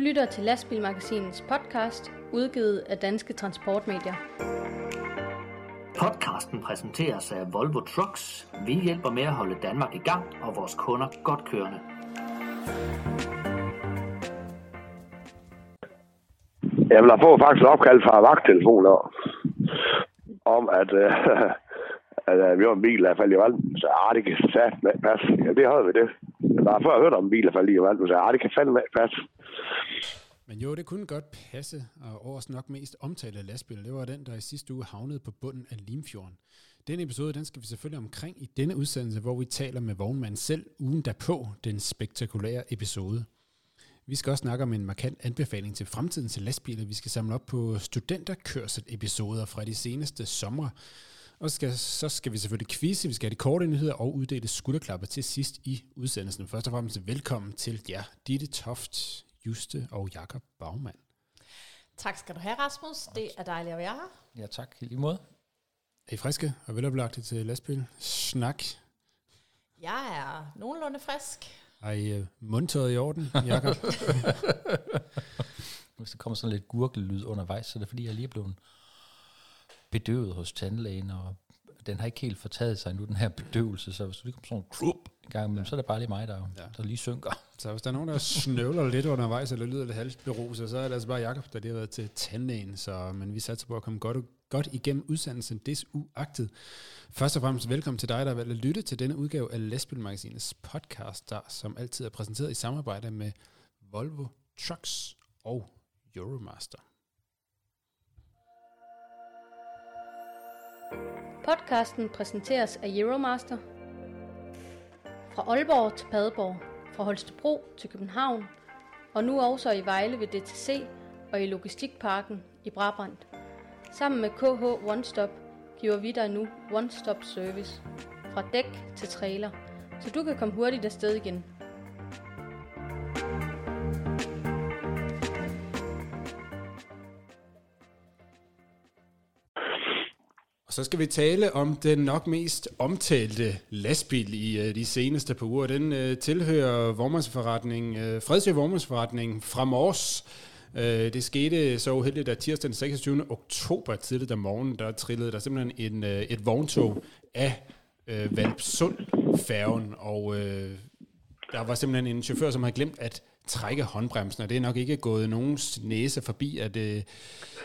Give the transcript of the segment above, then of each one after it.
lytter til Lastbilmagasinets podcast, udgivet af Danske Transportmedier. Podcasten præsenteres af Volvo Trucks. Vi hjælper med at holde Danmark i gang og vores kunder godt kørende. Jeg vil have fået faktisk et opkald fra vagttelefoner om, at, øh, at øh, vi har en bil, der er faldet i vandet. Så ah, det kan sat med pas. Ja, det havde vi det. Jeg har før hørt om en bil, der faldt i vandet. Så ah, det kan fandme pas. Men jo, det kunne godt passe, og årets nok mest omtalte lastbil, det var den, der i sidste uge havnede på bunden af Limfjorden. Den episode, den skal vi selvfølgelig omkring i denne udsendelse, hvor vi taler med vognmanden selv ugen derpå, den spektakulære episode. Vi skal også snakke om en markant anbefaling til fremtiden til lastbiler. Vi skal samle op på studenterkørsel-episoder fra de seneste somre. Og skal, så skal vi selvfølgelig quizze, vi skal have de korte nyheder og uddele skulderklapper til sidst i udsendelsen. Først og fremmest velkommen til jer, Ditte Toft, Juste og Jakob Bagmand. Tak skal du have, Rasmus. Det er dejligt at være her. Ja, tak. I lige måde. Er I friske og veloplagte til lastbil? Snak. Jeg er nogenlunde frisk. Har I uh, mundtøjet i orden, Jakob? Hvis der kommer sådan lidt gurkelyd undervejs, så er det fordi, jeg lige er blevet bedøvet hos tandlægen, og den har ikke helt fortaget sig nu, den her bedøvelse, så hvis du lige kommer sådan en krup i gang imellem, så er det bare lige mig, der, ja. der lige synker. Så hvis der er nogen, der snøvler lidt undervejs, eller lyder lidt halvberuset, så er det altså bare Jakob, der lige har været til tandlægen, så, men vi satser på at komme godt, godt igennem udsendelsen desuagtet. Først og fremmest velkommen til dig, der har valgt at lytte til denne udgave af Læsbilmagasinets podcast, der som altid er præsenteret i samarbejde med Volvo Trucks og Euromaster. Podcasten præsenteres af Euromaster. Fra Aalborg til Padborg, fra Holstebro til København, og nu også i Vejle ved DTC og i Logistikparken i Brabrand. Sammen med KH One Stop giver vi dig nu One Stop Service. Fra dæk til trailer, så du kan komme hurtigt afsted igen. Og så skal vi tale om den nok mest omtalte lastbil i uh, de seneste par uger. Den uh, tilhører vormandsforretning, uh, øh, Fredsø Vormandsforretning fra Mors. Uh, det skete så uheldigt, at tirsdag den 26. oktober tidligt om morgenen, der trillede der simpelthen en, uh, et vogntog af uh, Valpsund-færgen, og uh, der var simpelthen en chauffør, som havde glemt at trække håndbremsen, og det er nok ikke gået nogens næse forbi, at øh,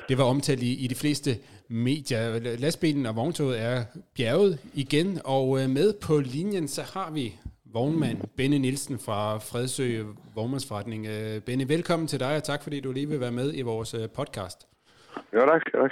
det var omtalt i, i de fleste medier. Lastbilen og vogntoget er bjerget igen, og øh, med på linjen, så har vi vognmand Benne Nielsen fra Fredsø Vognmandsforretning. Øh, Benne, velkommen til dig, og tak fordi du lige vil være med i vores øh, podcast. Ja, tak. tak.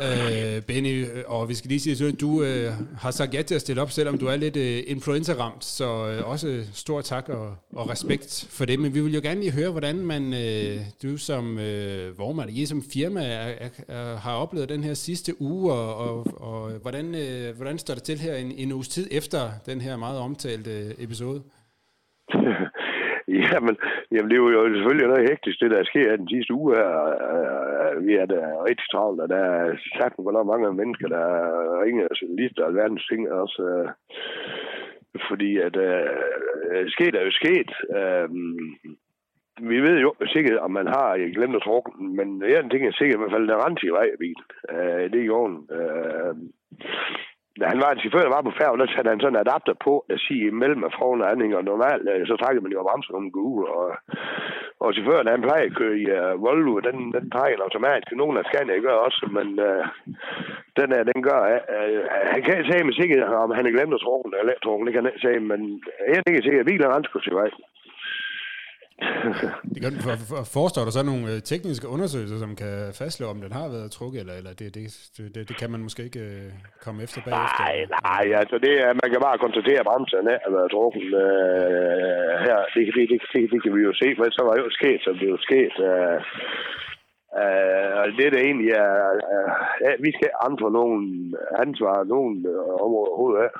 Øh, Benny, øh, og vi skal lige sige, at du øh, har sagt ja til at stille op, selvom du er lidt øh, influencer-ramt, så øh, også stor tak og, og respekt for det. Men vi vil jo gerne lige høre, hvordan man, øh, du som øh, vormand, I som firma, er, er, er, har oplevet den her sidste uge, og, og, og hvordan, øh, hvordan står det til her en, en uges tid efter den her meget omtalte øh, episode? Jamen, jamen, det er jo selvfølgelig noget hektisk, det der sker den sidste uge her. Øh, øh, vi er da rigtig travlt, og der er sagt, hvor mange mennesker, der ringer og journalister og alverdens ting også. Øh, fordi at øh, sket er jo sket. Øh, vi ved jo sikkert, om man har jeg glemt at trukke men en ting er sikkert, i hvert fald, der rent i vej af bilen. Øh, det er i orden. Øh, da han var en chauffør, der var på færgen, der satte han sådan en adapter på, der siger imellem af foran og anden, og normalt, øh, så trækker man jo bremsen om uge, og, og chaufføren, han plejer at køre i uh, Volvo, den, den trækker automatisk. Nogle af Scania gør også, men uh, den er, den gør, uh, han kan ikke sige med sikkerhed, om han er glemt at tro, eller tro, det kan han ikke sige, men jeg tænker sikkert, at bilen er renskurs i vej det kan, for, for, forestår der så nogle øh, tekniske undersøgelser, som kan fastslå, om den har været trukket, eller, eller det, det, det, det kan man måske ikke øh, komme efter bagefter? Nej, nej, altså det er, man kan bare konstatere, at bremsen er været trukket øh, her. Det, det, det, det, det, kan vi jo se, for så var jo sket, som det jo sket. Øh, øh, og det der egentlig er, øh, ja, vi skal andre nogen ansvar, nogen øh, områder overhovedet af.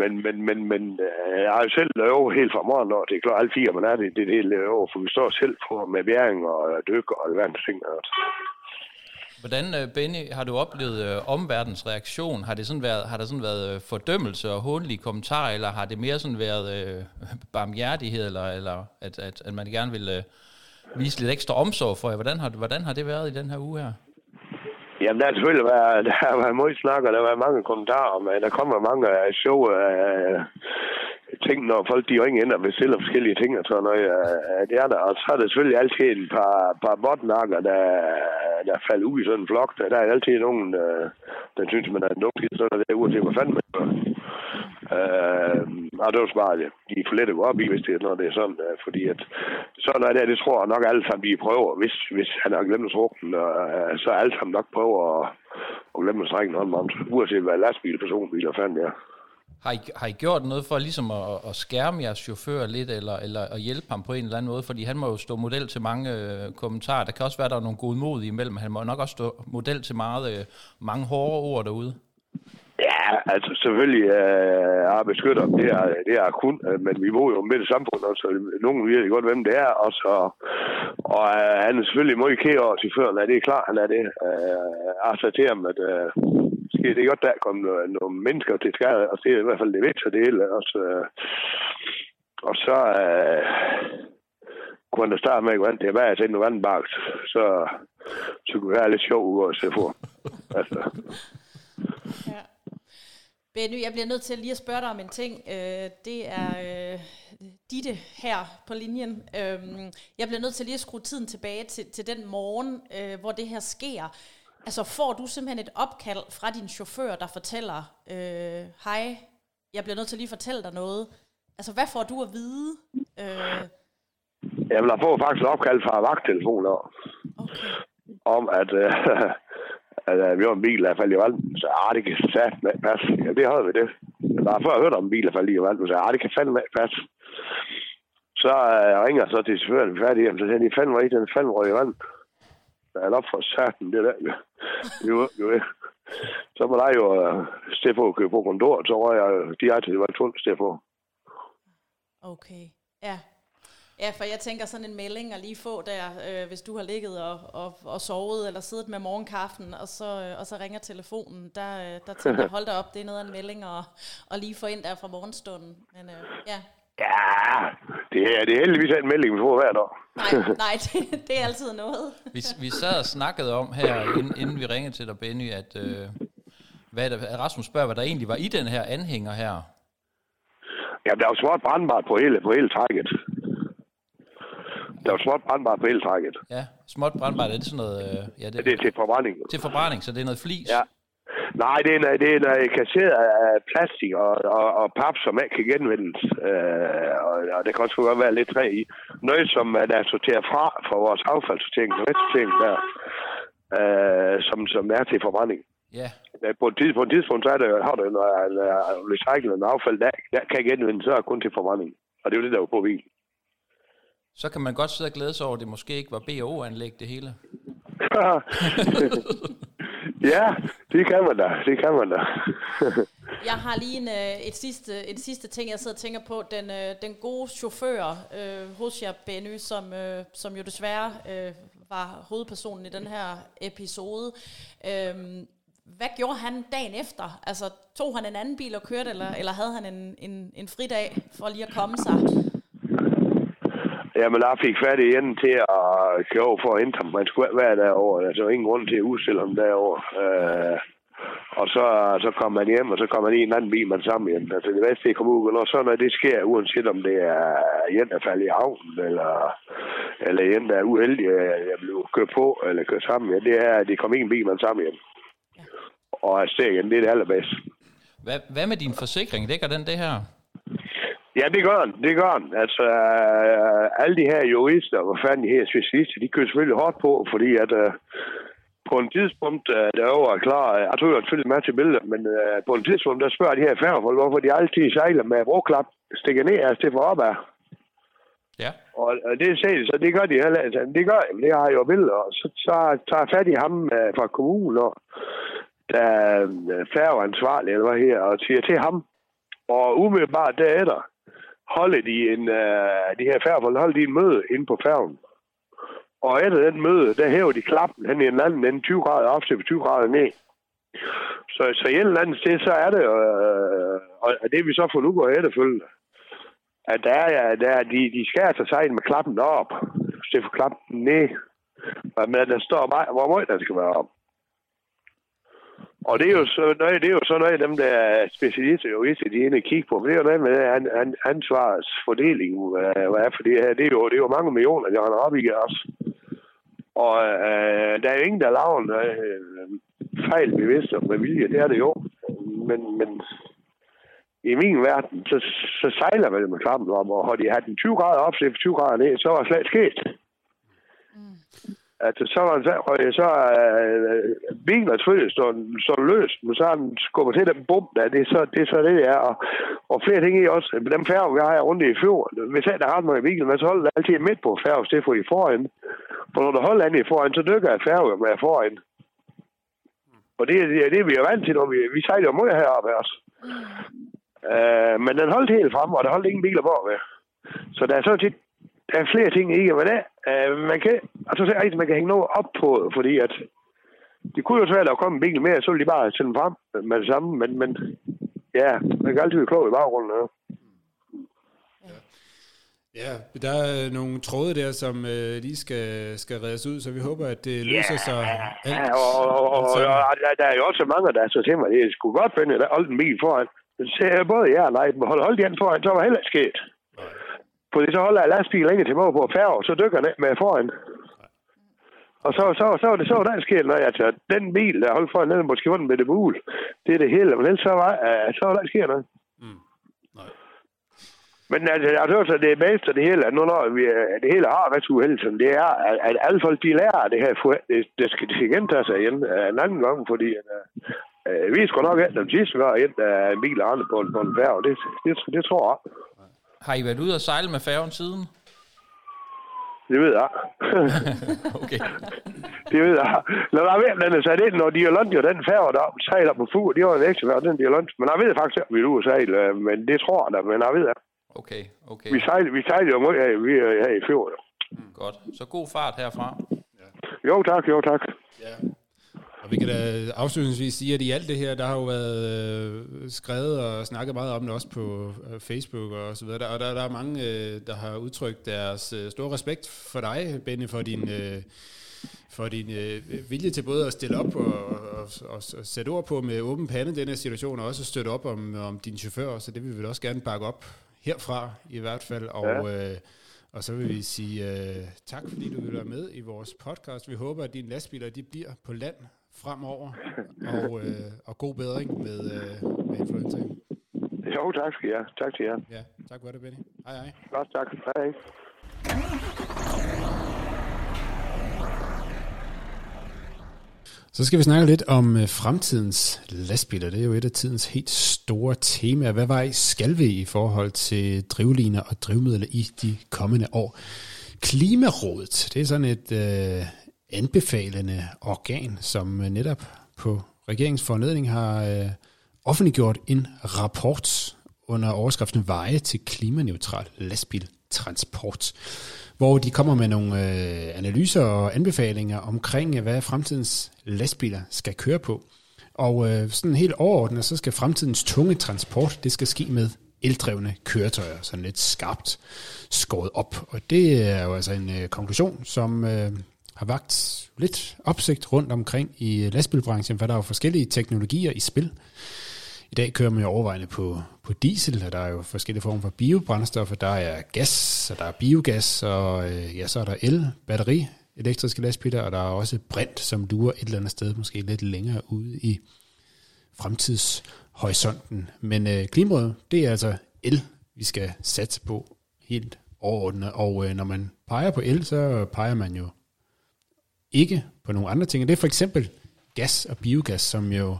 Men, men, men, men øh, jeg har jo selv lavet helt fra morgen, og det er klart, alle fire, man er det, det er det hele lavet, for vi står selv på med bæring og øh, dyk og alverdens ting. Altså. Hvordan, øh, Benny, har du oplevet omverdens reaktion? Har, det sådan været, har der sådan været fordømmelse og håndelige kommentarer, eller har det mere sådan været øh, barmhjertighed, eller, eller at, at, at man gerne vil, øh, vise lidt ekstra omsorg for jer. Hvordan har, hvordan har det været i den her uge her? Jamen, der har selvfølgelig været, der har været meget snak, og der har været mange kommentarer, men der kommer mange øh, sjove uh, ting, når folk de ringer ind og bestiller forskellige ting og sådan noget. Uh, det er der. Og så er der selvfølgelig altid en par, par botnakker, der, der falder ud i sådan en flok. Der, der er altid nogen, uh, der synes, man er dum sådan noget der, uanset hvad fanden man Øh, og det var bare, de er for let at gå op i, hvis det er, når det er sådan, uh, fordi at sådan noget der, det tror jeg nok alle sammen, de prøver, hvis, hvis han har glemt rugten, uh, øh, så alle sammen nok prøver at, at glemme at strække en om, uanset hvad lastbil, personbil og fanden ja. Har I, har I gjort noget for ligesom at, at skærme jeres chauffør lidt, eller, eller at hjælpe ham på en eller anden måde? Fordi han må jo stå model til mange øh, kommentarer. Der kan også være, der er nogle gode mod imellem. Han må nok også stå model til meget, øh, mange hårde ord derude. Ja, altså selvfølgelig øh, er beskytter, det er, det er kun, øh, men vi bor jo midt i samfundet, så nogen ved godt, hvem det er og, så, og øh, han er selvfølgelig meget kære over til før, det er klart, han øh, øh, er det. Øh, jeg til ham, at øh, det er godt, der kommer nogle, nogle mennesker til skade, og det er i hvert fald det vigtigste det hele også. Øh, og så øh, kunne han da starte med at gå an til, hvad jeg tænkte, vandbagt, så, så kunne det være lidt sjovt ud at se for. altså. Ja. Benny, jeg bliver nødt til lige at spørge dig om en ting. Øh, det er øh, Ditte her på linjen. Øh, jeg bliver nødt til lige at skrue tiden tilbage til, til den morgen, øh, hvor det her sker. Altså får du simpelthen et opkald fra din chauffør, der fortæller, øh, hej, jeg bliver nødt til lige at fortælle dig noget. Altså hvad får du at vide? Øh, Jamen, jeg får faktisk et opkald fra vagttelefoner okay. om, at, øh, at øh, vi var en bil, der faldt i valden. Så ah, det kan sat ikke passe. Ja, det havde vi det. Men der før jeg hørte om en bil, der faldt i valden. Så ah, det kan fandme ikke passe. Så øh, ringer så til chaufføren, vi er færdige. Så siger de, fandme ikke, den fandme røg i vandet. Der er op for satan, det der. Jo, jo, øh, jo. Så var der jo uh, Steffo købe på kontor, så røg jeg direkte til Valtund Steffo. Okay, ja. Ja, for jeg tænker sådan en melding at lige få der, øh, hvis du har ligget og, og, og sovet eller siddet med morgenkaffen, og så, øh, og så ringer telefonen. Der, øh, der tænker jeg, hold da op, det er noget af en melding at, at lige få ind der fra morgenstunden. Men øh, ja. Ja, det er, det er heldigvis en melding, vi får hver dag. Nej, nej det, det er altid noget. Vi, vi sad og snakkede om her, inden, inden vi ringede til dig, Benny, at øh, hvad der, Rasmus spørger, hvad der egentlig var i den her anhænger her. Ja, der er jo småt brandbart på hele, på hele trækket. Der er småt brandbart på hele trækket. Ja, småt brandbart, er det sådan noget... Øh, ja, det, Det er til forbrænding. til forbrænding, så det er noget flis. Ja. Nej, det er, noget- det er noget kasseret af plastik og, og, og pap, som ikke kan genvindes. Øh, og, og, det kan også godt være lidt træ i. Noget, som er der er sorteret fra fra vores affaldssortering, sortering der, øh, som, som er til forbrænding. ja. Øh, På et, tidspunkt, på et tidspunkt, så er der, har du jo noget øh, recycling affald, der, der kan genvindes, så er kun til forbrænding. Og det er jo det, der er på bil. Så kan man godt sidde og glæde sig over, at det måske ikke var B&O-anlæg det hele. ja, det kan man da. Det kan man da. Jeg har lige en, øh, et sidste, en sidste ting, jeg sidder og tænker på. Den, øh, den gode chauffør øh, hos jer, Benny, som, øh, som jo desværre øh, var hovedpersonen i den her episode. Øh, hvad gjorde han dagen efter? Altså, tog han en anden bil og kørte, eller, eller havde han en, en, en fridag for lige at komme sig? Jamen, jeg fik fat igen til at køre over for at hente ham. Man skulle ikke være derovre. Altså, der var ingen grund til at udstille ham derovre. Øh, og så, så kom man hjem, og så kom man i en anden bil, man sammen igen. Altså, det værste, det kom ud, når sådan noget, det sker, uanset om det er en, der falder i havnen, eller, eller en, der er uheldig, at jeg blev kørt på, eller kørt sammen. Ja, det er, at det kom i en bil, man sammen igen. Og afsted igen, det er det allerbedste. Hvad, hvad med din forsikring? Dækker den det her? Ja, det gør han. Det gør han. Altså, øh, alle de her jurister, hvor fanden de her specialister, de kører selvfølgelig hårdt på, fordi at øh, på en tidspunkt, øh, der var klar, jeg tror, jeg selvfølgelig med til billedet, men øh, på en tidspunkt, der spørger de her færgefolk, hvorfor de altid sejler med broklap, stikker ned af stedet for opad. Ja. Og, og det sagde de, så det gør de heller altså, Det gør de, det har jeg jo billeder. Og så tager, tager jeg fat i ham øh, fra kommunen, og der er øh, færgeansvarlig, eller hvad her, og siger til ham. Og umiddelbart derefter, holde de en, øh, de her færgefolk, holder de en møde inde på færgen. Og efter den møde, der hæver de klappen hen i en anden den 20 grader op til 20 grader ned. Så, så i et eller andet sted, så er det, øh, og det vi så får nu går efterfølgende, at der er, der er de, de skærer sig sejlen med klappen op, det for klappen ned. Men der står bare, hvor meget der skal være om. Og det er jo så noget, det er jo så noget af dem, der er specialister jo ikke, de inde kigge på. Men det er jo noget med an, an, ansvarsfordeling, hvad er, for det, her. det, er jo, det er jo mange millioner, der har op i os. Og øh, der er jo ingen, der laver en øh, fejl bevidst og med vilje, det er det jo. Men, men i min verden, så, så sejler man med sammen om, og har de haft en 20 grader op, så 20 grader ned, så var det slet sket. Mm at så var så, og så øh, bilen er selvfølgelig står, står løst, men så har den skubber til den bum, der, det er så det, er så det er, og, og flere ting i også. Dem færge, vi har rundt i fjord, hvis jeg der har mig i bilen, men så holder det altid midt på færge, det for i foran. For når du holder andet i foran, så dykker jeg færge med foran. Og det, det, det er vi jo vant til, når vi, vi sejler jo meget heroppe også. Uh, men den holdt helt frem, og der holdt ingen biler på med. Så der er sådan set der er flere ting i, men det, uh, man kan, altså, så er man kan hænge noget op på, fordi at det kunne jo svært at komme en bil mere, så ville de bare sende den frem med det samme, men, men ja, man kan altid være klog i baggrunden. Ja. Ja, der er nogle tråde der, som øh, lige skal, skal reddes ud, så vi håber, at det løser sig alt. Ja, og, og, og, og der, der er jo også mange, der så til mig, det skulle godt finde, at holde en bil foran. Så både ja og nej, men hold, hold den foran, så var heller ikke sket. Fordi så holder jeg lastbil længe til mig på færge, så dykker den med foran. Og så, så, så, var det så, der sker noget. Altså, den bil, der holdt foran, den måske var med det bul. Det er det hele. Men ellers så var, uh, så var der sker noget. Mm. Nej. Men altså, jeg tror så, det er bedst det hele, at nu når vi, det hele har været uheldigt, det er, at, at alle folk, de lærer det her, det, det skal, det skal gentage sig igen uh, en anden gang, fordi uh, uh, vi skal nok ikke den sidste gang uh, en bil andre på, på en færge. Det, det, det, det tror jeg. Har I været ude og sejle med færgen siden? Det ved jeg. okay. det ved jeg. Når der er ved, den er sat ind, når de har jo den færge, der sejler på fugl, de har en ekstra færge, den de har Men jeg ved faktisk ikke, at vi er ude og sejle, øh, men det tror jeg da, men jeg ved det. Okay, okay. Vi sejler, vi sejler jo meget her, vi er her i fjord. Mm, godt. Så god fart herfra. Ja. Jo tak, jo tak. Ja. Og vi kan da afslutningsvis sige, at i alt det her, der har jo været øh, skrevet og snakket meget om det også på øh, Facebook og så videre. Og der, der er mange, øh, der har udtrykt deres øh, store respekt for dig, Benny, for din... Øh, for din øh, vilje til både at stille op og, og, og, og sætte ord på med åben pande den her situation, og også støtte op om, om din chauffør, så det vil vi også gerne bakke op herfra i hvert fald. Og, ja. øh, og så vil vi sige øh, tak, fordi du vil være med i vores podcast. Vi håber, at dine lastbiler de bliver på land fremover, og, øh, og god bedring med, øh, med influenza. Jo, tak skal jeg. Tak til jer. Ja, tak for det, Benny. Hej, hej. Godt, tak. Hej. Så skal vi snakke lidt om øh, fremtidens lastbiler. Det er jo et af tidens helt store temaer. Hvad vej skal vi i forhold til drivliner og drivmidler i de kommende år? Klimarådet, det er sådan et, øh, anbefalende organ, som netop på regeringens foranledning har øh, offentliggjort en rapport under overskriften Veje til klimaneutral lastbiltransport, hvor de kommer med nogle øh, analyser og anbefalinger omkring, øh, hvad fremtidens lastbiler skal køre på. Og øh, sådan helt overordnet, så skal fremtidens tunge transport, det skal ske med eldrevne køretøjer, sådan lidt skarpt skåret op. Og det er jo altså en øh, konklusion, som øh, har vagt lidt opsigt rundt omkring i øh, lastbilbranchen, for der er jo forskellige teknologier i spil. I dag kører man jo overvejende på, på diesel, og der er jo forskellige former for biobrændstoffer. Der er gas, og der er biogas, og øh, ja, så er der el, batteri, elektriske lastbiler, og der er også brint, som duer et eller andet sted, måske lidt længere ude i fremtidshorisonten. Men øh, klimaet, det er altså el, vi skal satse på helt overordnet. Og øh, når man peger på el, så peger man jo ikke på nogle andre ting. det er for eksempel gas og biogas, som jo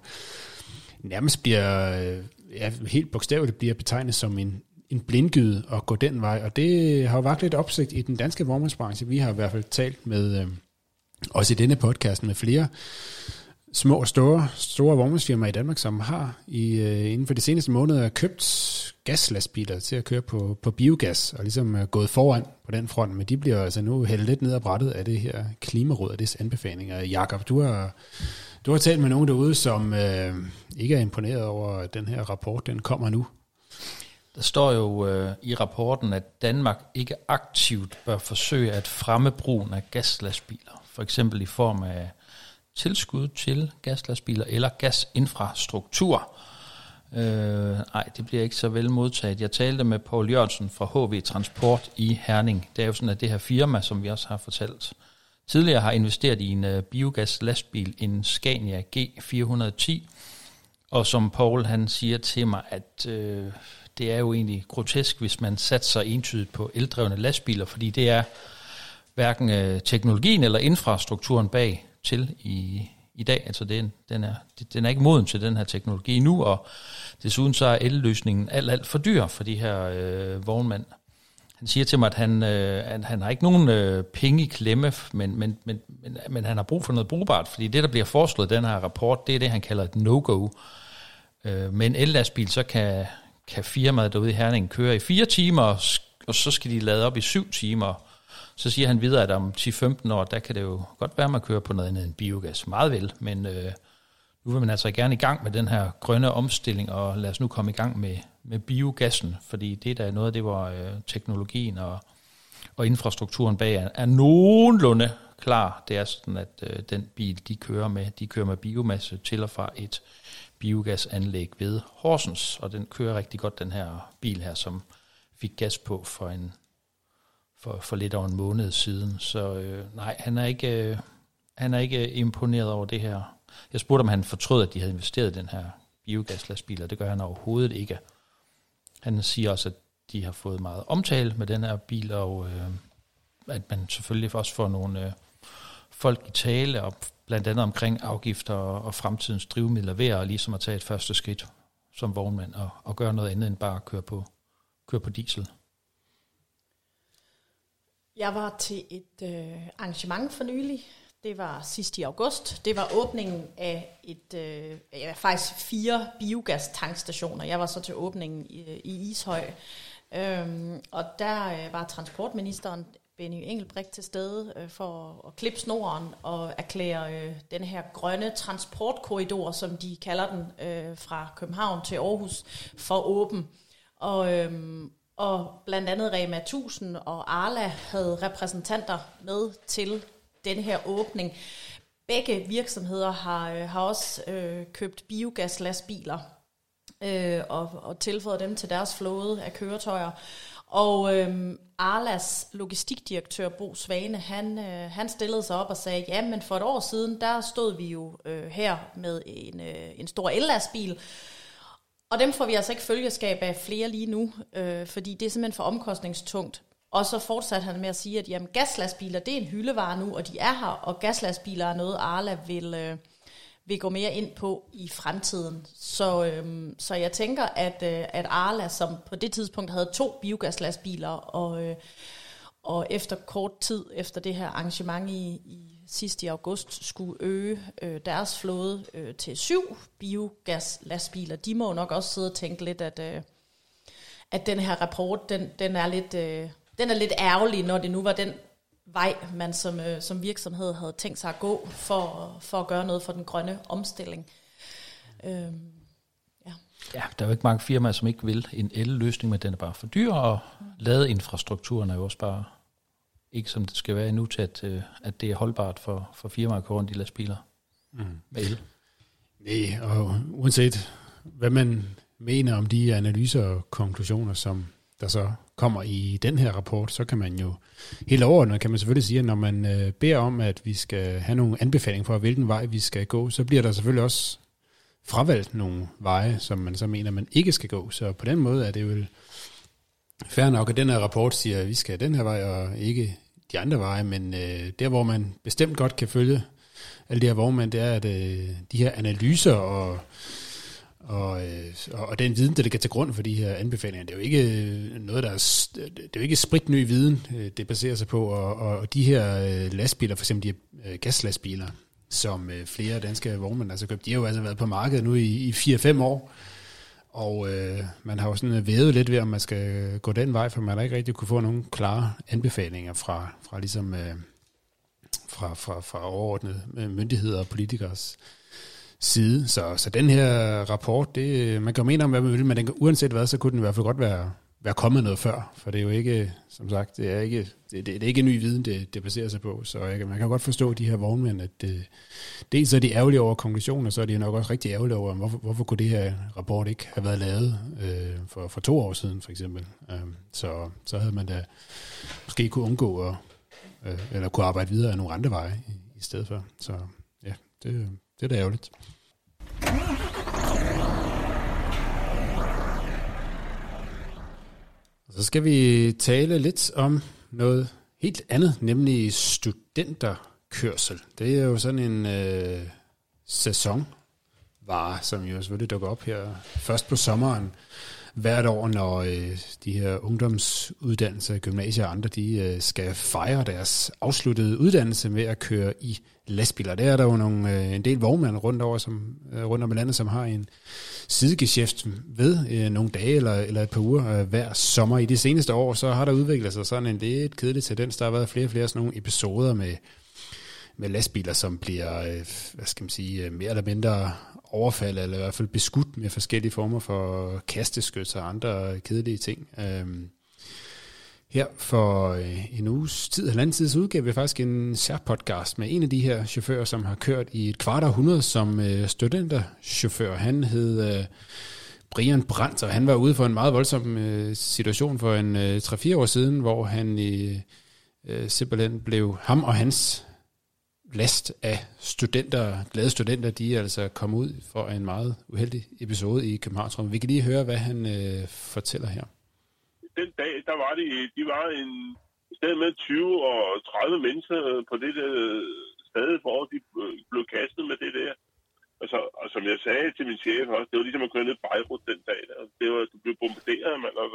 nærmest bliver, øh, ja, helt bogstaveligt bliver betegnet som en, en blindgyde at gå den vej. Og det har jo vagt lidt opsigt i den danske vognmandsbranche. Vi har i hvert fald talt med, øh, også i denne podcast, med flere små og store, store vognmandsfirmaer i Danmark, som har i, øh, inden for de seneste måneder købt gaslastbiler til at køre på, på biogas, og ligesom er gået foran på den front, men de bliver altså nu hældt lidt ned ad brættet af det her klimaråd og dets anbefalinger. Jakob, du har, du har talt med nogen derude, som øh, ikke er imponeret over, at den her rapport den kommer nu. Der står jo øh, i rapporten, at Danmark ikke aktivt bør forsøge at fremme brugen af gaslastbiler, for eksempel i form af tilskud til gaslastbiler eller gasinfrastruktur. Øh, nej, det bliver ikke så vel modtaget. Jeg talte med Paul Jørgensen fra HV Transport i Herning. Det er jo sådan, at det her firma, som vi også har fortalt tidligere, har investeret i en øh, uh, biogas lastbil, en Scania G410. Og som Paul han siger til mig, at øh, det er jo egentlig grotesk, hvis man satser entydigt på eldrevne lastbiler, fordi det er hverken øh, teknologien eller infrastrukturen bag til i, i dag. Altså den, den, er, den er ikke moden til den her teknologi nu, og desuden så er elløsningen alt, alt for dyr for de her øh, vognmænd. Han siger til mig, at han, øh, at han har ikke nogen øh, penge i klemme, men, men, men, men, men han har brug for noget brugbart, fordi det, der bliver foreslået i den her rapport, det er det, han kalder et no-go. Øh, med en ellastbil, så kan, kan firmaet derude i Herning køre i fire timer, og så skal de lade op i syv timer. Så siger han videre, at om 10-15 år, der kan det jo godt være, at man kører på noget andet end biogas. Meget vel, men øh, nu vil man altså gerne i gang med den her grønne omstilling, og lad os nu komme i gang med, med biogassen, fordi det er noget af det, hvor øh, teknologien og, og infrastrukturen bag er, er nogenlunde klar. Det er sådan, at øh, den bil, de kører med, de kører med biomasse til og fra et biogasanlæg ved Horsens, og den kører rigtig godt, den her bil her, som fik gas på for en for, for lidt over en måned siden. Så øh, nej, han er ikke øh, han er ikke øh, imponeret over det her. Jeg spurgte, om han fortrød, at de havde investeret i den her biogaslastbil, og det gør han overhovedet ikke. Han siger også, at de har fået meget omtale med den her bil, og øh, at man selvfølgelig også får nogle øh, folk i tale, og blandt andet omkring afgifter og, og fremtidens drivmidler, ved at ligesom at tage et første skridt som vognmand og, og gøre noget andet end bare at køre på, køre på diesel. Jeg var til et øh, arrangement for nylig. Det var sidst i august. Det var åbningen af et, øh, ja, faktisk fire biogas-tankstationer. Jeg var så til åbningen i, i Ishøj. Øhm, og der øh, var transportministeren Benny Engelbrecht til stede øh, for at klippe snoren og erklære øh, den her grønne transportkorridor, som de kalder den, øh, fra København til Aarhus, for åben. Og, øh, og blandt andet Rema 1000 og Arla havde repræsentanter med til den her åbning. Begge virksomheder har, øh, har også øh, købt biogaslastbiler øh, og, og tilføjet dem til deres flåde af køretøjer. Og øh, Arlas logistikdirektør Bo Svane, han, øh, han stillede sig op og sagde, ja, men for et år siden, der stod vi jo øh, her med en, øh, en stor ellastbil, og dem får vi altså ikke følgeskab af flere lige nu, øh, fordi det er simpelthen for omkostningstungt. Og så fortsatte han med at sige, at jamen, gaslastbiler, det er en hyldevare nu, og de er her, og gaslastbiler er noget, Arla vil, øh, vil gå mere ind på i fremtiden. Så, øh, så jeg tænker, at, øh, at Arla, som på det tidspunkt havde to biogaslastbiler, og, øh, og efter kort tid efter det her arrangement i, i sidst i august skulle øge øh, deres flåde øh, til syv biogaslastbiler. De må jo nok også sidde og tænke lidt, at, øh, at den her rapport, den, den, er lidt, øh, den er lidt ærgerlig, når det nu var den vej, man som, øh, som virksomhed havde tænkt sig at gå for, for at gøre noget for den grønne omstilling. Øh, ja. ja, der er jo ikke mange firmaer, som ikke vil en el-løsning, men den er bare for dyr, og ladeinfrastrukturen er jo også bare ikke som det skal være endnu til, at, øh, at det er holdbart for, for firmaer at køre rundt i lastbiler mm. med el. Nej, og uanset hvad man mener om de analyser og konklusioner, som der så kommer i den her rapport, så kan man jo helt overordnet, kan man selvfølgelig sige, at når man øh, beder om, at vi skal have nogle anbefalinger for, hvilken vej vi skal gå, så bliver der selvfølgelig også fravalgt nogle veje, som man så mener, man ikke skal gå. Så på den måde er det jo Færre nok, at den her rapport siger, at vi skal den her vej, og ikke de andre veje, men øh, der, hvor man bestemt godt kan følge alle de her vognmænd, det er, at øh, de her analyser og, og, øh, og den viden, der ligger til grund for de her anbefalinger, det er jo ikke øh, noget, der er, det er jo ikke spritny viden, øh, det baserer sig på, og, og de her øh, lastbiler, for eksempel de her øh, gaslastbiler, som øh, flere danske vognmænd altså købt, de har jo altså været på markedet nu i, i 4-5 år, og øh, man har jo sådan øh, vævet lidt ved, om man skal øh, gå den vej, for man har ikke rigtig kunne få nogen klare anbefalinger fra, fra ligesom... Øh, fra, fra, fra overordnede øh, myndigheder og politikers side. Så, så den her rapport, det, man kan jo mene om, hvad man vil, men den, uanset hvad, så kunne den i hvert fald godt være, være kommet noget før, for det er jo ikke, som sagt, det er ikke, det, det, det er ikke ny viden, det, det baserer sig på, så jeg, man kan godt forstå de her vognmænd, at det, dels er de ærgerlige over konklusionen, og så er de nok også rigtig ærgerlige over, hvorfor, hvorfor kunne det her rapport ikke have været lavet øh, for, for to år siden, for eksempel. Øh, så, så havde man da måske kunne undgå at, øh, eller kunne arbejde videre af nogle andre veje i, i stedet for. Så ja, det, det er da ærgerligt. Så skal vi tale lidt om noget helt andet, nemlig studenterkørsel. Det er jo sådan en øh, sæsonvare, som jo selvfølgelig dukker op her først på sommeren hvert år, når øh, de her ungdomsuddannelser, gymnasier og andre, de øh, skal fejre deres afsluttede uddannelse med at køre i lastbiler. Der er der jo nogle, øh, en del vognmænd rundt, over, som, øh, rundt om i landet, som har en sidegeschæft ved øh, nogle dage eller, eller et par uger øh, hver sommer. I de seneste år, så har der udviklet sig sådan en lidt kedelig tendens. Der har været flere og flere sådan nogle episoder med, med lastbiler, som bliver, øh, hvad skal man sige, øh, mere eller mindre overfaldet, eller i hvert fald beskudt med forskellige former for kasteskyts og andre kedelige ting. Øhm, her for øh, en uges tid, halvanden tids udgave vi faktisk en særpodcast med en af de her chauffører, som har kørt i et kvart århundrede som øh, studenterchauffør. Han hed øh, Brian Brandt, og han var ude for en meget voldsom øh, situation for en øh, 3-4 år siden, hvor han i, simpelthen blev ham og hans last af studenter, glade studenter, de er altså kommet ud for en meget uheldig episode i København. Vi kan lige høre, hvad han øh, fortæller her den dag, der var de, de var en sted med 20 og 30 mennesker øh, på det der sted, hvor de øh, blev kastet med det der. Og, så, og som jeg sagde til min chef også, det var ligesom at køre ned i Beirut den dag. Der. Det var, du blev bombarderet, man. Og,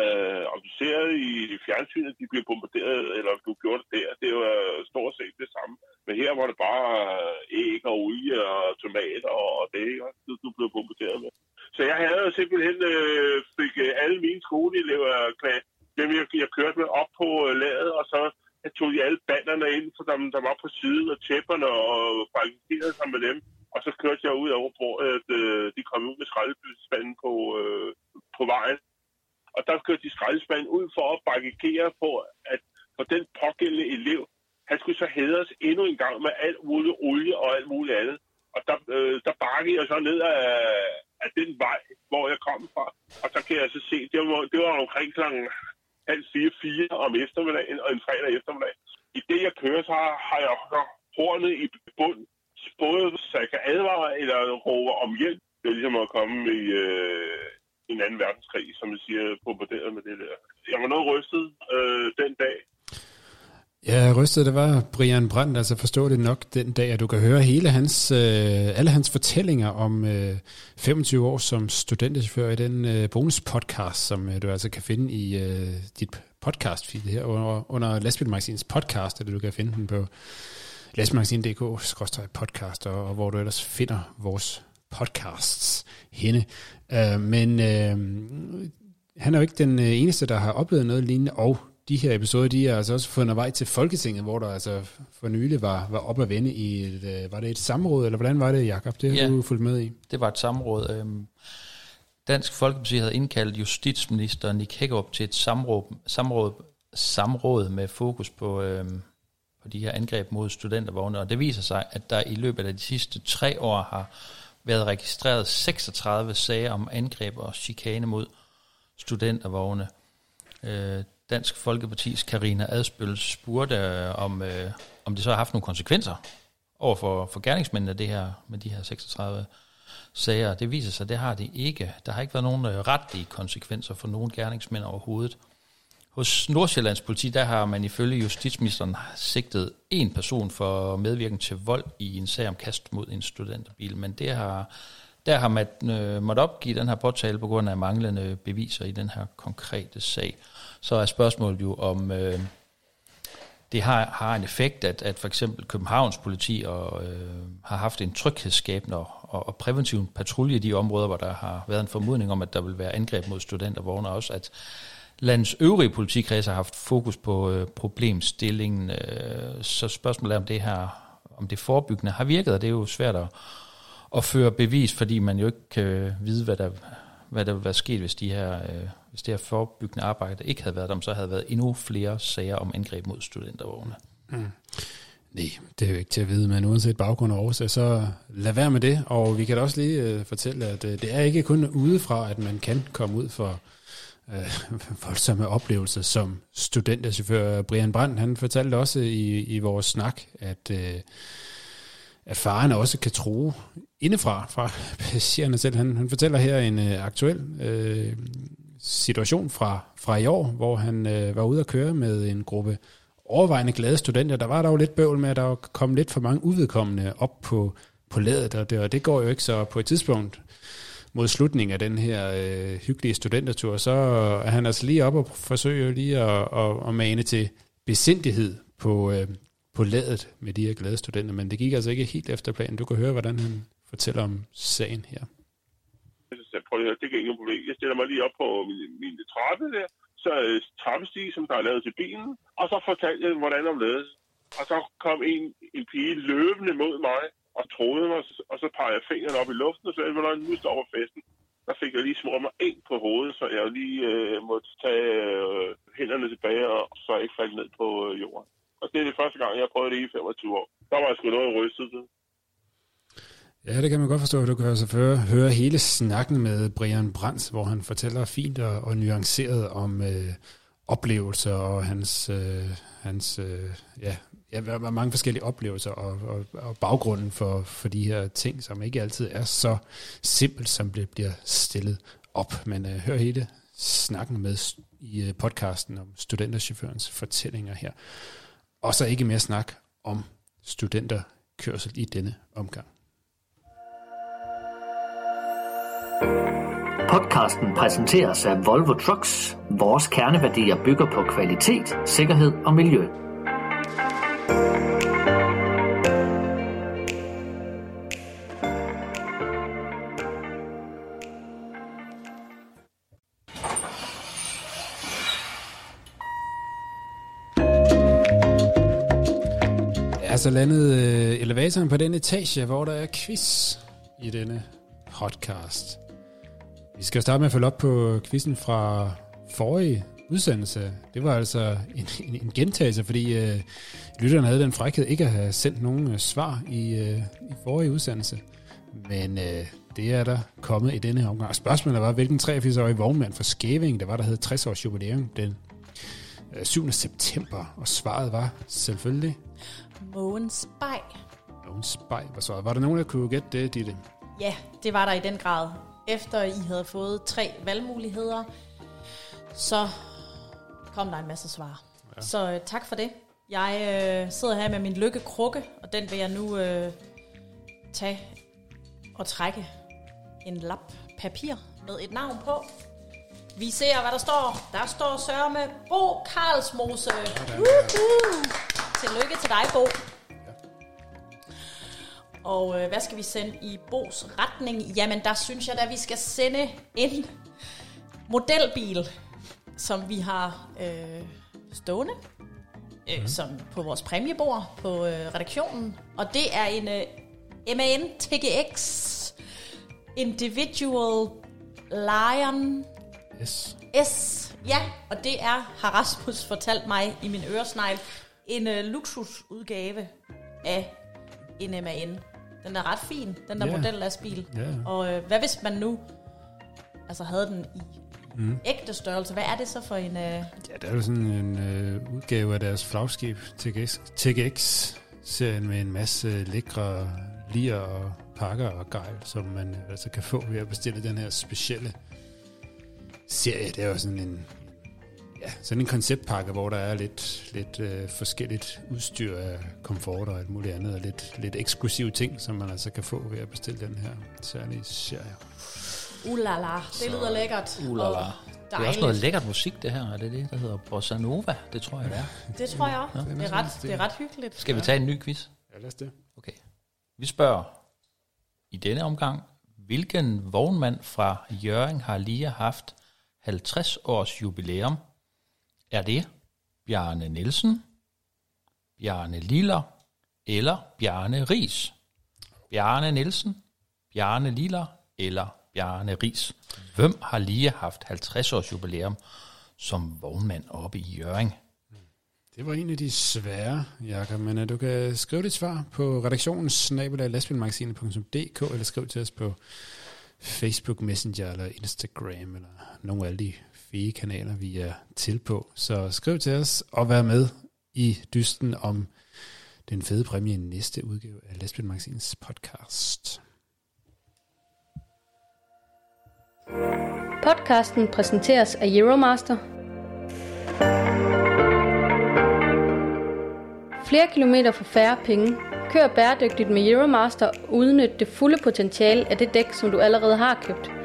øh, og du ser i fjernsynet, de blev bombarderet, eller du gjorde det der. Det var stort set det samme. Men her var det bare øh, æg og olie og tomater og det, du, du blev bombarderet med. Så jeg havde simpelthen øh, fik øh, alle mine skoleelever øh, klar, dem jeg, jeg kørte med op på øh, ladet, og så jeg tog de alle banderne ind, for dem, der var på siden og tæpperne og barrikaderede sig med dem. Og så kørte jeg ud over, hvor at, øh, de kom ud med skraldespanden på, øh, på vejen. Og der kørte de skraldespanden ud for at barrikere på, at for den pågældende elev, han skulle så hædres endnu en gang med alt muligt olie og alt muligt andet. Og der, øh, der bakkede jeg så ned af, af den vej, hvor jeg kom fra. Og så kan jeg så se, det var, det var omkring klokken halv fire, fire om eftermiddagen og en fredag eftermiddag. I det, jeg kører, så har, jeg hornet i bund, både så jeg kan advare eller råbe om hjælp. Det er ligesom at komme i øh, en anden verdenskrig, som jeg siger, bombarderet med det der. Jeg var noget rystet øh, den dag, Ja, rystet det var Brian Brandt, altså forstå det nok den dag, at du kan høre hele hans, øh, alle hans fortællinger om øh, 25 år som studenterchauffør i den øh, bonuspodcast, som øh, du altså kan finde i øh, dit podcast feed her under, under Lastbilmagasins podcast, eller du kan finde den på lastbilmagasin.dk-podcast, og, og hvor du ellers finder vores podcasts henne. Øh, men øh, han er jo ikke den øh, eneste, der har oplevet noget lignende, og de her episoder, de er altså også fundet vej til Folketinget, hvor der altså for nylig var, var op at vende i et, øh, var det et samråd, eller hvordan var det, Jakob? Det har ja, du fulgt med i. det var et samråd. Øhm, Dansk Folkeparti havde indkaldt justitsminister Nick Hækkerup til et samråd, samråd, samråd med fokus på, øhm, på de her angreb mod studentervogne, og det viser sig, at der i løbet af de sidste tre år har været registreret 36 sager om angreb og chikane mod studentervogne. Øh, Dansk Folkepartis Karina Adspøl spurgte, øh, om, øh, om det så har haft nogle konsekvenser over for, for gerningsmændene det her, med de her 36 sager. Det viser sig, at det har det ikke. Der har ikke været nogen øh, retlige konsekvenser for nogen gerningsmænd overhovedet. Hos Nordsjællands politi, der har man ifølge justitsministeren sigtet en person for medvirken til vold i en sag om kast mod en studenterbil, men det har, der har man øh, måttet opgive den her påtale på grund af manglende beviser i den her konkrete sag så er spørgsmålet jo, om øh, det har, har en effekt, at, at for eksempel Københavns politi og, øh, har haft en tryghedsskabende og, og præventiv patrulje i de områder, hvor der har været en formodning om, at der vil være angreb mod studenter, vågner også at landets øvrige politikredse har haft fokus på øh, problemstillingen. Øh, så spørgsmålet er, om det her om det forebyggende har virket, og det er jo svært at, at føre bevis, fordi man jo ikke kan vide, hvad der, hvad der vil være sket, hvis, de her, øh, hvis det her forebyggende arbejde ikke havde været der, så havde der været endnu flere sager om angreb mod studentervogne. Mm. Nej, det er jo ikke til at vide, men uanset baggrund og årsag, så lad være med det. Og vi kan da også lige øh, fortælle, at øh, det er ikke kun udefra, at man kan komme ud for øh, voldsomme oplevelser som studenterchauffør. Brian Brandt, han fortalte også i, i vores snak, at, øh, at faren også kan tro indefra fra passagererne selv. Han, han fortæller her en øh, aktuel øh, situation fra, fra i år, hvor han øh, var ude at køre med en gruppe overvejende glade studenter. Der var der jo lidt bøvl med, at der kom lidt for mange uvedkommende op på, på ladet, og det, og det går jo ikke så på et tidspunkt mod slutningen af den her øh, hyggelige studentertur, så er han altså lige op og forsøger lige at, at, at mane til besindighed på, øh, på ladet med de her glade studenter, men det gik altså ikke helt efter planen. Du kan høre, hvordan han fortæller om sagen her. Jeg prøver, det kan ingen problem. Jeg stiller mig lige op på min, min trappe der, så øh, trappestige, som der er lavet til bilen, og så fortalte jeg, hvordan om ledes. Og så kom en, en pige løbende mod mig og troede mig, og så pegede jeg fingeren op i luften, og sagde, sagde, nu står på festen. Der fik jeg lige smurt mig ind på hovedet, så jeg lige øh, måtte tage øh, hænderne tilbage, og så jeg ikke faldt ned på øh, jorden. Og det er det første gang, jeg har prøvet det i 25 år. Der var jeg sgu noget rystet. Ja, det kan man godt forstå. Du kan altså høre, høre hele snakken med Brian Brands, hvor han fortæller fint og, og nuanceret om øh, oplevelser og hans, øh, hans øh, ja, ja, mange forskellige oplevelser og, og, og baggrunden for, for de her ting, som ikke altid er så simpelt, som det bliver stillet op. Men øh, hør hele snakken med i øh, podcasten om studenterchaufførens fortællinger her. Og så ikke mere snak om studenterkørsel i denne omgang. Podcasten præsenteres af Volvo Trucks. Vores kerneværdier bygger på kvalitet, sikkerhed og miljø. er så landet øh, elevatoren på den etage, hvor der er quiz i denne podcast. Vi skal starte med at følge op på quizzen fra forrige udsendelse. Det var altså en, en, en gentagelse, fordi øh, lytterne havde den frækhed ikke at have sendt nogen øh, svar i, øh, i forrige udsendelse. Men øh, det er der kommet i denne omgang. Spørgsmålet var, hvilken 83-årige vognmand for Skæving, der var, der havde 60 års jubilæum den øh, 7. september. Og svaret var selvfølgelig... Mogens Bay. Mogens Bay var svaret. Var der nogen, der kunne gætte det, Ditte? Ja, det var der i den grad. Efter I havde fået tre valgmuligheder, så kom der en masse svar. Ja. Så øh, tak for det. Jeg øh, sidder her med min lykkekrukke, og den vil jeg nu øh, tage og trække en lap papir med et navn på. Vi ser, hvad der står. Der står Sørme Bo Karlsmose. Uh-huh. Tillykke til dig, Bo. Og øh, hvad skal vi sende i Bos retning? Jamen, der synes jeg da, vi skal sende en modelbil, som vi har øh, stående øh, mm. som på vores præmiebord på øh, redaktionen. Og det er en øh, MAN TGX Individual Lion S. S. Ja, og det er, har Rasmus fortalt mig i min øresnegl, en øh, luksusudgave af en MAN. Den er ret fin, den der yeah. modellastbil. Ja. Og øh, hvad hvis man nu altså havde den i Mm. ægte størrelse? Hvad er det så for en... Øh, Ja, det er jo sådan en øh, udgave af deres flagskib, TGX, TGX-serien med en masse lækre lier og pakker og gejl, som man altså kan få ved at bestille den her specielle serie. Det er jo sådan en, ja, sådan en konceptpakke, hvor der er lidt, lidt øh, forskelligt udstyr af komfort og alt muligt andet, og lidt, lidt eksklusive ting, som man altså kan få ved at bestille den her særlige serie. ulala, det lyder lækkert. Ulala. Og Det er også noget lækkert musik, det her. Er det det, der hedder Bossa Nova? Det tror jeg, det er. Det tror jeg også. Ja. Det, er ret, det er ret hyggeligt. Skal vi tage en ny quiz? Ja, lad os det. Okay. Vi spørger i denne omgang, hvilken vognmand fra Jørgen har lige haft 50 års jubilæum? Er det Bjarne Nielsen, Bjarne Liller eller Bjarne Ris? Bjarne Nielsen, Bjarne Liller eller Bjarne Ris. Hvem har lige haft 50 års jubilæum som vognmand oppe i Jøring? Det var en af de svære, Jakob, men uh, du kan skrive dit svar på redaktionens snabelaglastbilmagasinet.dk eller skriv til os på Facebook Messenger eller Instagram eller nogle af alle de fede kanaler, vi er til på. Så skriv til os og vær med i dysten om den fede præmie i næste udgave af Lastbilmagasinets podcast. Podcasten præsenteres af Euromaster. Flere kilometer for færre penge. Kør bæredygtigt med Euromaster og udnyt det fulde potentiale af det dæk, som du allerede har købt.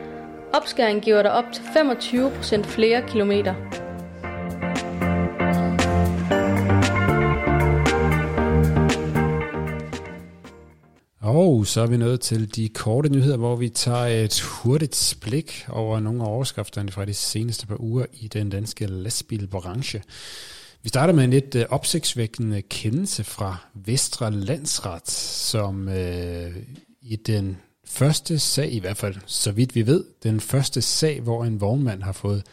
Opskæring giver dig op til 25% flere kilometer. Og så er vi nået til de korte nyheder, hvor vi tager et hurtigt blik over nogle af overskrifterne fra de seneste par uger i den danske lastbilbranche. Vi starter med en lidt øh, opsigtsvækkende kendelse fra Vestre Landsret, som øh, i den første sag, i hvert fald så vidt vi ved, den første sag, hvor en vognmand har fået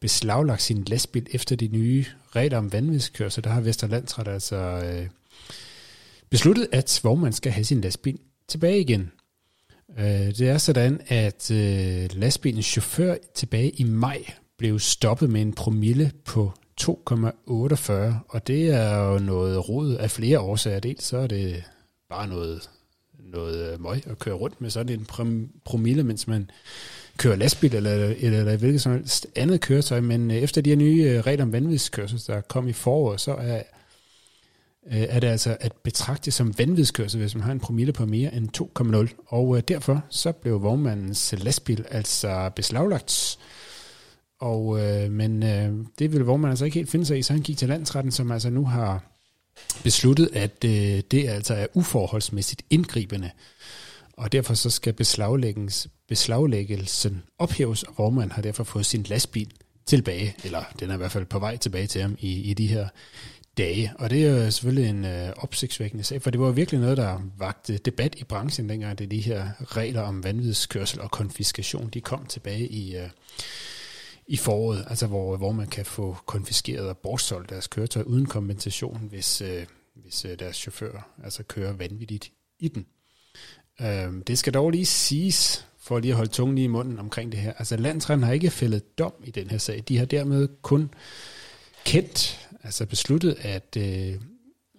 beslaglagt sin lastbil efter de nye regler om vanvidskørsel, der har Vesterlandsret altså øh, besluttet, at vognmanden skal have sin lastbil tilbage igen. Øh, det er sådan, at øh, lastbilens chauffør tilbage i maj blev stoppet med en promille på 2,48, og det er jo noget rod af flere årsager. Dels så er det bare noget, noget øh, møg at køre rundt med sådan en promille, mens man kører lastbil eller, eller, eller hvilket som helst andet køretøj, men øh, efter de her nye øh, regler om vanvidskørsel, der kom i foråret, så er Øh, er det altså at betragte som vanvidskørsel, hvis man har en promille på mere end 2,0. Og øh, derfor så blev vognmandens lastbil altså beslaglagt. Og, øh, men øh, det ville vognmanden altså ikke helt finde sig i, så han gik til landsretten, som altså nu har besluttet, at øh, det altså er uforholdsmæssigt indgribende. Og derfor så skal beslaglæggelsen ophæves, og vognmanden har derfor fået sin lastbil tilbage, eller den er i hvert fald på vej tilbage til ham i, i de her dage. Og det er jo selvfølgelig en øh, opsigtsvækkende sag, for det var virkelig noget, der vagte debat i branchen dengang, det de her regler om vanvidskørsel og konfiskation, de kom tilbage i, øh, i foråret, altså hvor, hvor man kan få konfiskeret og bortsolgt deres køretøj uden kompensation, hvis, øh, hvis øh, deres chauffør altså kører vanvittigt i den. Øh, det skal dog lige siges, for lige at holde tungen i munden omkring det her. Altså landsretten har ikke fældet dom i den her sag. De har dermed kun kendt altså besluttet, at, øh,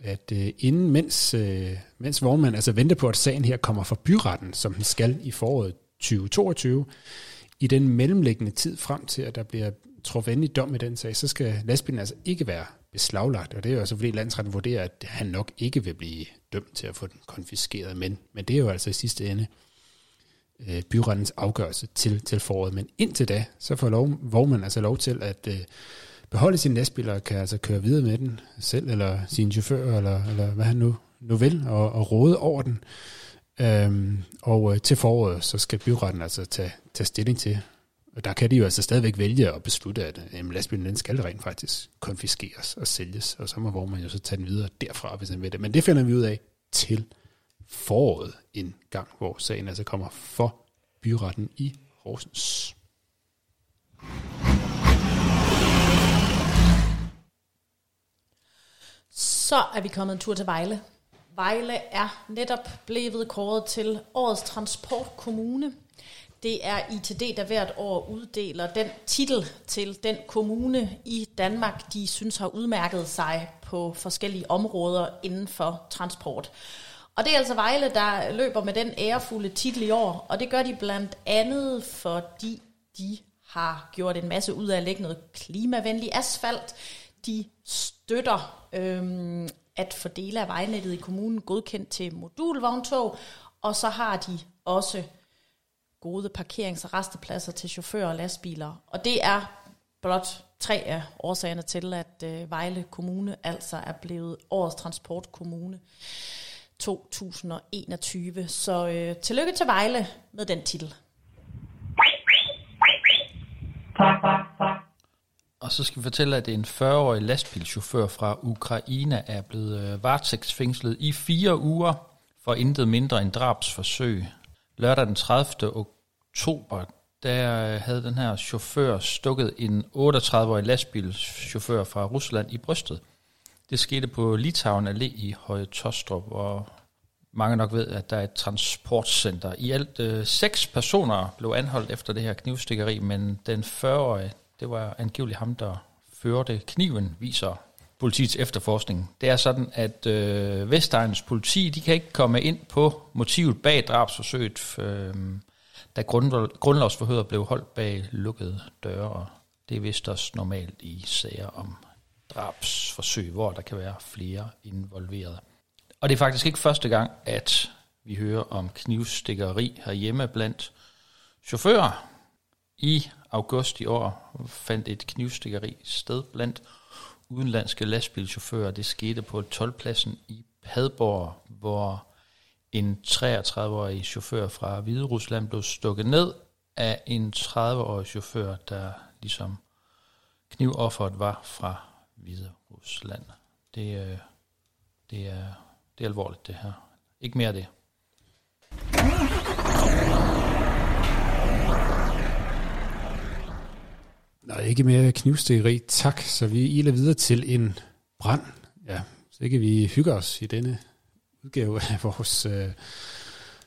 at øh, inden, mens, øh, mens vognmanden altså venter på, at sagen her kommer fra byretten, som den skal i foråret 2022, i den mellemliggende tid frem til, at der bliver truffet endelig dom i den sag, så skal lastbilen altså ikke være beslaglagt, og det er jo altså fordi landsretten vurderer, at han nok ikke vil blive dømt til at få den konfiskeret, men, men det er jo altså i sidste ende øh, byrettens afgørelse til, til foråret. Men indtil da, så får lov, vognmanden altså lov til at øh, beholde sin lastbil og kan altså køre videre med den selv, eller sin chauffør, eller, eller hvad han nu, nu vil, og, og råde over den. Øhm, og øh, til foråret, så skal byretten altså tage, tage stilling til, og der kan de jo altså stadigvæk vælge at beslutte, at øh, jamen, lastbilen den skal rent faktisk konfiskeres og sælges, og så må hvor man jo så tage den videre derfra, hvis man vil det. Men det finder vi ud af til foråret en gang, hvor sagen altså kommer for byretten i Horsens. Så er vi kommet en tur til Vejle. Vejle er netop blevet kåret til årets transportkommune. Det er ITD, der hvert år uddeler den titel til den kommune i Danmark, de synes har udmærket sig på forskellige områder inden for transport. Og det er altså Vejle, der løber med den ærefulde titel i år, og det gør de blandt andet, fordi de har gjort en masse ud af at lægge noget klimavenlig asfalt. De støtter øhm, at få dele af vejnettet i kommunen godkendt til modulvogntog, og så har de også gode parkerings- og restepladser til chauffører og lastbiler. Og det er blot tre af årsagerne til, at øh, Vejle Kommune altså er blevet årets transportkommune 2021. Så øh, tillykke til Vejle med den titel. Og så skal vi fortælle, at en 40-årig lastbilchauffør fra Ukraine er blevet øh, varetægtsfængslet i fire uger for intet mindre end drabsforsøg. lørdag den 30. oktober, der øh, havde den her chauffør stukket en 38-årig lastbilchauffør fra Rusland i brystet. Det skete på Litauen Allé i Høje Tostrup, hvor mange nok ved, at der er et transportcenter. I alt øh, seks personer blev anholdt efter det her knivstikkeri, men den 40-årige, det var angiveligt ham, der førte kniven, viser politiets efterforskning. Det er sådan, at øh, Vestegns politi, de kan ikke komme ind på motivet bag drabsforsøget, øh, da grundlovsforhøret blev holdt bag lukkede døre. Det er vist også normalt i sager om drabsforsøg, hvor der kan være flere involveret. Og det er faktisk ikke første gang, at vi hører om knivstikkeri herhjemme blandt chauffører. I august i år fandt et knivstikkeri sted blandt udenlandske lastbilchauffører. Det skete på 12-pladsen i Padborg, hvor en 33-årig chauffør fra Hvide Rusland blev stukket ned af en 30-årig chauffør, der ligesom knivofferet var fra Hvide Rusland. Det, øh, det, er, det er alvorligt, det her. Ikke mere af det. Nej, ikke mere knivstikkeri. Tak. Så vi iler videre til en brand. Ja, så kan vi hygge os i denne udgave af vores øh,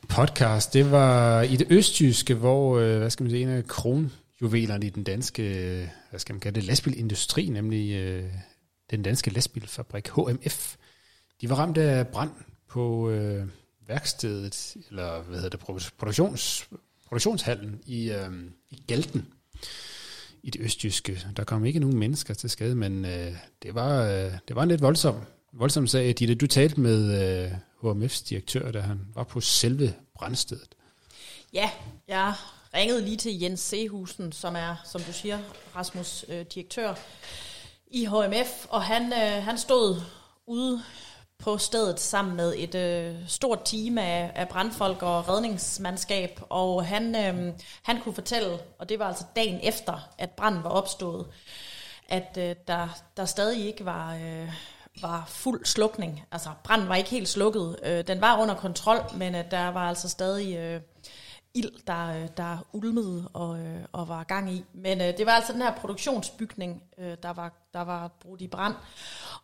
podcast. Det var i det østjyske, hvor, øh, hvad skal man sige, en af kronjuvelerne i den danske, øh, hvad skal man kalde det, lastbilindustri, nemlig øh, den danske lastbilfabrik HMF. De var ramt af brand på øh, værkstedet, eller hvad hedder det, produktions, produktionshallen i, øh, i Galten i det østjyske. Der kom ikke nogen mennesker til skade, men øh, det, var, øh, det var en lidt voldsom, voldsom sag. Ditte, du talte med øh, HMF's direktør, da han var på selve brandstedet. Ja, jeg ringede lige til Jens Sehusen, som er, som du siger, Rasmus øh, direktør i HMF, og han, øh, han stod ude på stedet sammen med et øh, stort team af, af brandfolk og redningsmandskab, og han, øh, han kunne fortælle, og det var altså dagen efter, at branden var opstået, at øh, der, der stadig ikke var, øh, var fuld slukning. Altså branden var ikke helt slukket. Øh, den var under kontrol, men øh, der var altså stadig... Øh, ild, der, øh, der ulmede og, øh, og var gang i. Men øh, det var altså den her produktionsbygning, øh, der, var, der var brudt i brand.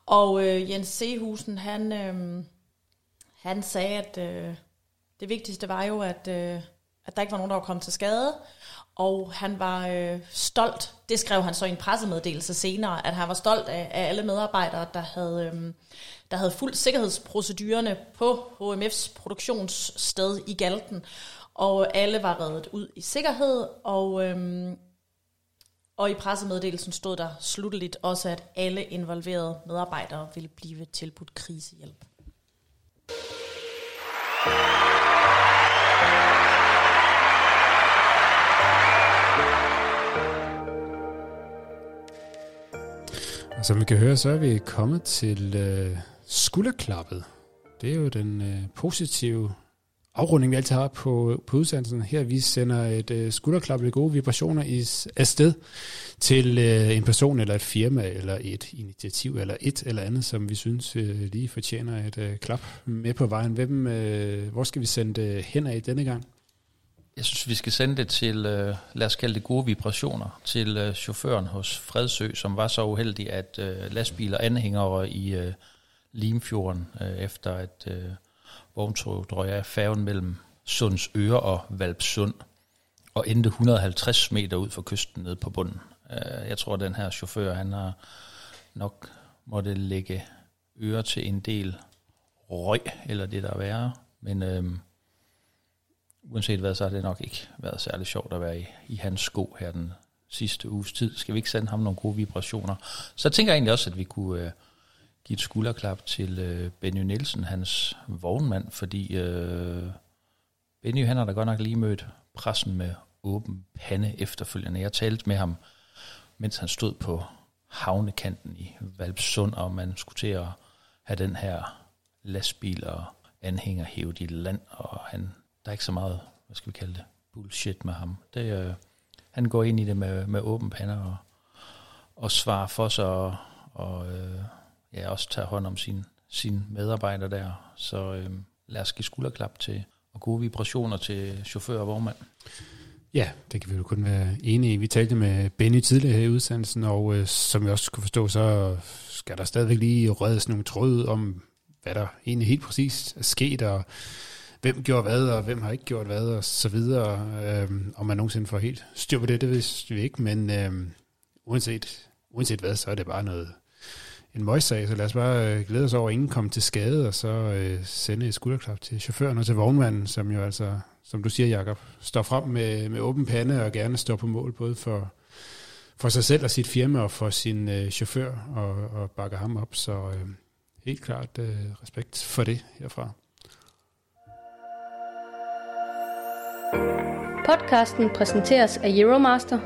Og øh, Jens Sehusen, han, øh, han sagde, at øh, det vigtigste var jo, at, øh, at der ikke var nogen, der var kommet til skade. Og han var øh, stolt, det skrev han så i en pressemeddelelse senere, at han var stolt af, af alle medarbejdere, der havde, øh, der havde fuldt sikkerhedsprocedurerne på HMF's produktionssted i Galten og alle var reddet ud i sikkerhed, og, øhm, og i pressemeddelelsen stod der slutteligt også, at alle involverede medarbejdere ville blive tilbudt krisehjælp. Og som vi kan høre, så er vi kommet til øh, skulderklappet. Det er jo den øh, positive afrunding, vi altid har på, på udsendelsen. Her vi sender et øh, skulderklap med gode vibrationer i, afsted til øh, en person eller et firma eller et initiativ eller et eller andet, som vi synes øh, lige fortjener et øh, klap med på vejen. Hvem, øh, hvor skal vi sende det hen af denne gang? Jeg synes, vi skal sende det til, øh, lad os kalde det gode vibrationer, til øh, chaufføren hos Fredsø, som var så uheldig, at øh, lastbiler anhængere i øh, Limfjorden, øh, efter at... Øh, vogntog, tror jeg, færgen mellem Sunds Øre og Valpsund, og endte 150 meter ud fra kysten ned på bunden. Øh, jeg tror, at den her chauffør, han har nok måtte lægge øre til en del røg, eller det der er værre. Men øhm, uanset hvad, så har det nok ikke været særlig sjovt at være i, i hans sko her den sidste uges tid. Skal vi ikke sende ham nogle gode vibrationer? Så jeg tænker egentlig også, at vi kunne... Øh, give et skulderklap til øh, Benny Nielsen, hans vognmand, fordi øh, Benny han har da godt nok lige mødt pressen med åben pande efterfølgende. Jeg talte med ham, mens han stod på havnekanten i Valpsund, og man skulle til at have den her lastbil og anhænger hævet i land, og han, der er ikke så meget, hvad skal vi kalde det, bullshit med ham. Det, øh, han går ind i det med, med åben pande og, og svarer for sig, og, og øh, ja, også tager hånd om sine sin medarbejdere der. Så øh, lad os give skulderklap til og gode vibrationer til chauffør og vognmand. Ja, det kan vi jo kun være enige i. Vi talte med Benny tidligere her i udsendelsen, og øh, som jeg også kunne forstå, så skal der stadigvæk lige rødes nogle tråde om, hvad der egentlig helt præcist er sket, og hvem gjorde hvad, og hvem har ikke gjort hvad, og så videre. Øhm, om man nogensinde får helt styr på det, det vidste vi ikke, men øhm, uanset, uanset hvad, så er det bare noget, en møgssag, så lad os bare øh, glæde os over, at ingen kom til skade, og så øh, sende et skulderklap til chaufføren og til vognmanden, som jo altså, som du siger, Jakob, står frem med, med åben pande og gerne står på mål, både for, for sig selv og sit firma og for sin øh, chauffør, og, og bakker ham op. Så øh, helt klart øh, respekt for det herfra. Podcasten præsenteres af Euromaster.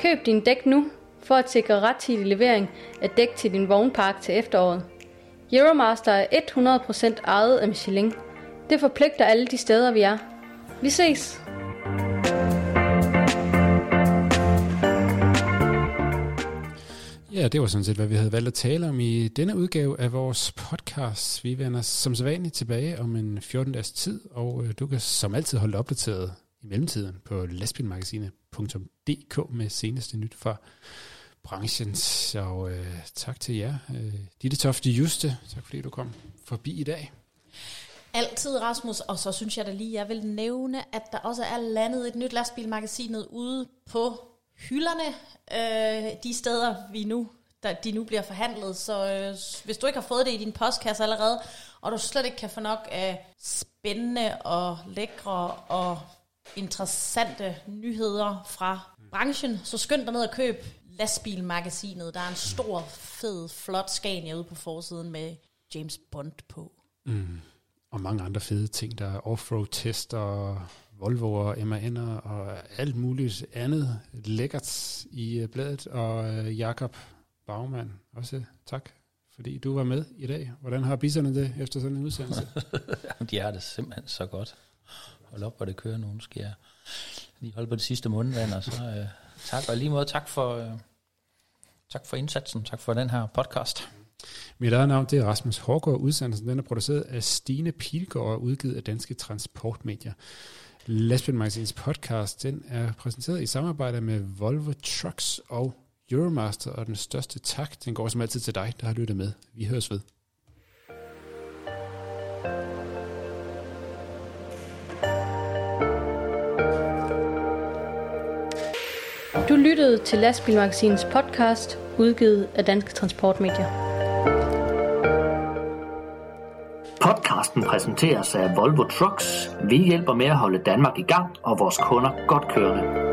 Køb din dæk nu for at sikre rettidig levering af dæk til din vognpark til efteråret. Euromaster er 100% ejet af Michelin. Det forpligter alle de steder, vi er. Vi ses! Ja, det var sådan set, hvad vi havde valgt at tale om i denne udgave af vores podcast. Vi vender som sædvanligt tilbage om en 14 dages tid, og øh, du kan som altid holde opdateret i mellemtiden på lastbilmagasinet.dk med seneste nyt fra branchen. Så øh, tak til jer. Øh, Ditte Tofte Juste, tak fordi du kom forbi i dag. Altid, Rasmus. Og så synes jeg da lige, jeg vil nævne, at der også er landet et nyt lastbilmagasinet ude på hylderne. Øh, de steder, vi nu, der, de nu bliver forhandlet. Så øh, hvis du ikke har fået det i din postkasse allerede, og du slet ikke kan få nok af spændende og lækre og interessante nyheder fra branchen, så skynd dig ned og køb lastbilmagasinet. Der er en stor, fed, flot Scania ude på forsiden med James Bond på. Mm. Og mange andre fede ting. Der er offroad tester, Volvo og MAN'er og alt muligt andet lækkert i øh, bladet. Og øh, Jakob Bagman, også tak, fordi du var med i dag. Hvordan har bisserne det efter sådan en udsendelse? de har det simpelthen så godt. Hold op, hvor det kører nu. Skal jeg lige holde på det sidste mundvand, og så øh, tak. Og lige måde tak for, øh, tak for indsatsen. Tak for den her podcast. Mit eget navn det er Rasmus Hårgaard. Udsendelsen den er produceret af Stine Pilgaard og udgivet af Danske Transportmedier. Lastbilmagasins podcast den er præsenteret i samarbejde med Volvo Trucks og Euromaster, og den største tak, den går som altid til dig, der har lyttet med. Vi høres ved. Du lyttede til Lastbilmagasinets podcast, udgivet af Danske Transportmedier. Podcasten præsenteres af Volvo Trucks. Vi hjælper med at holde Danmark i gang og vores kunder godt kørende.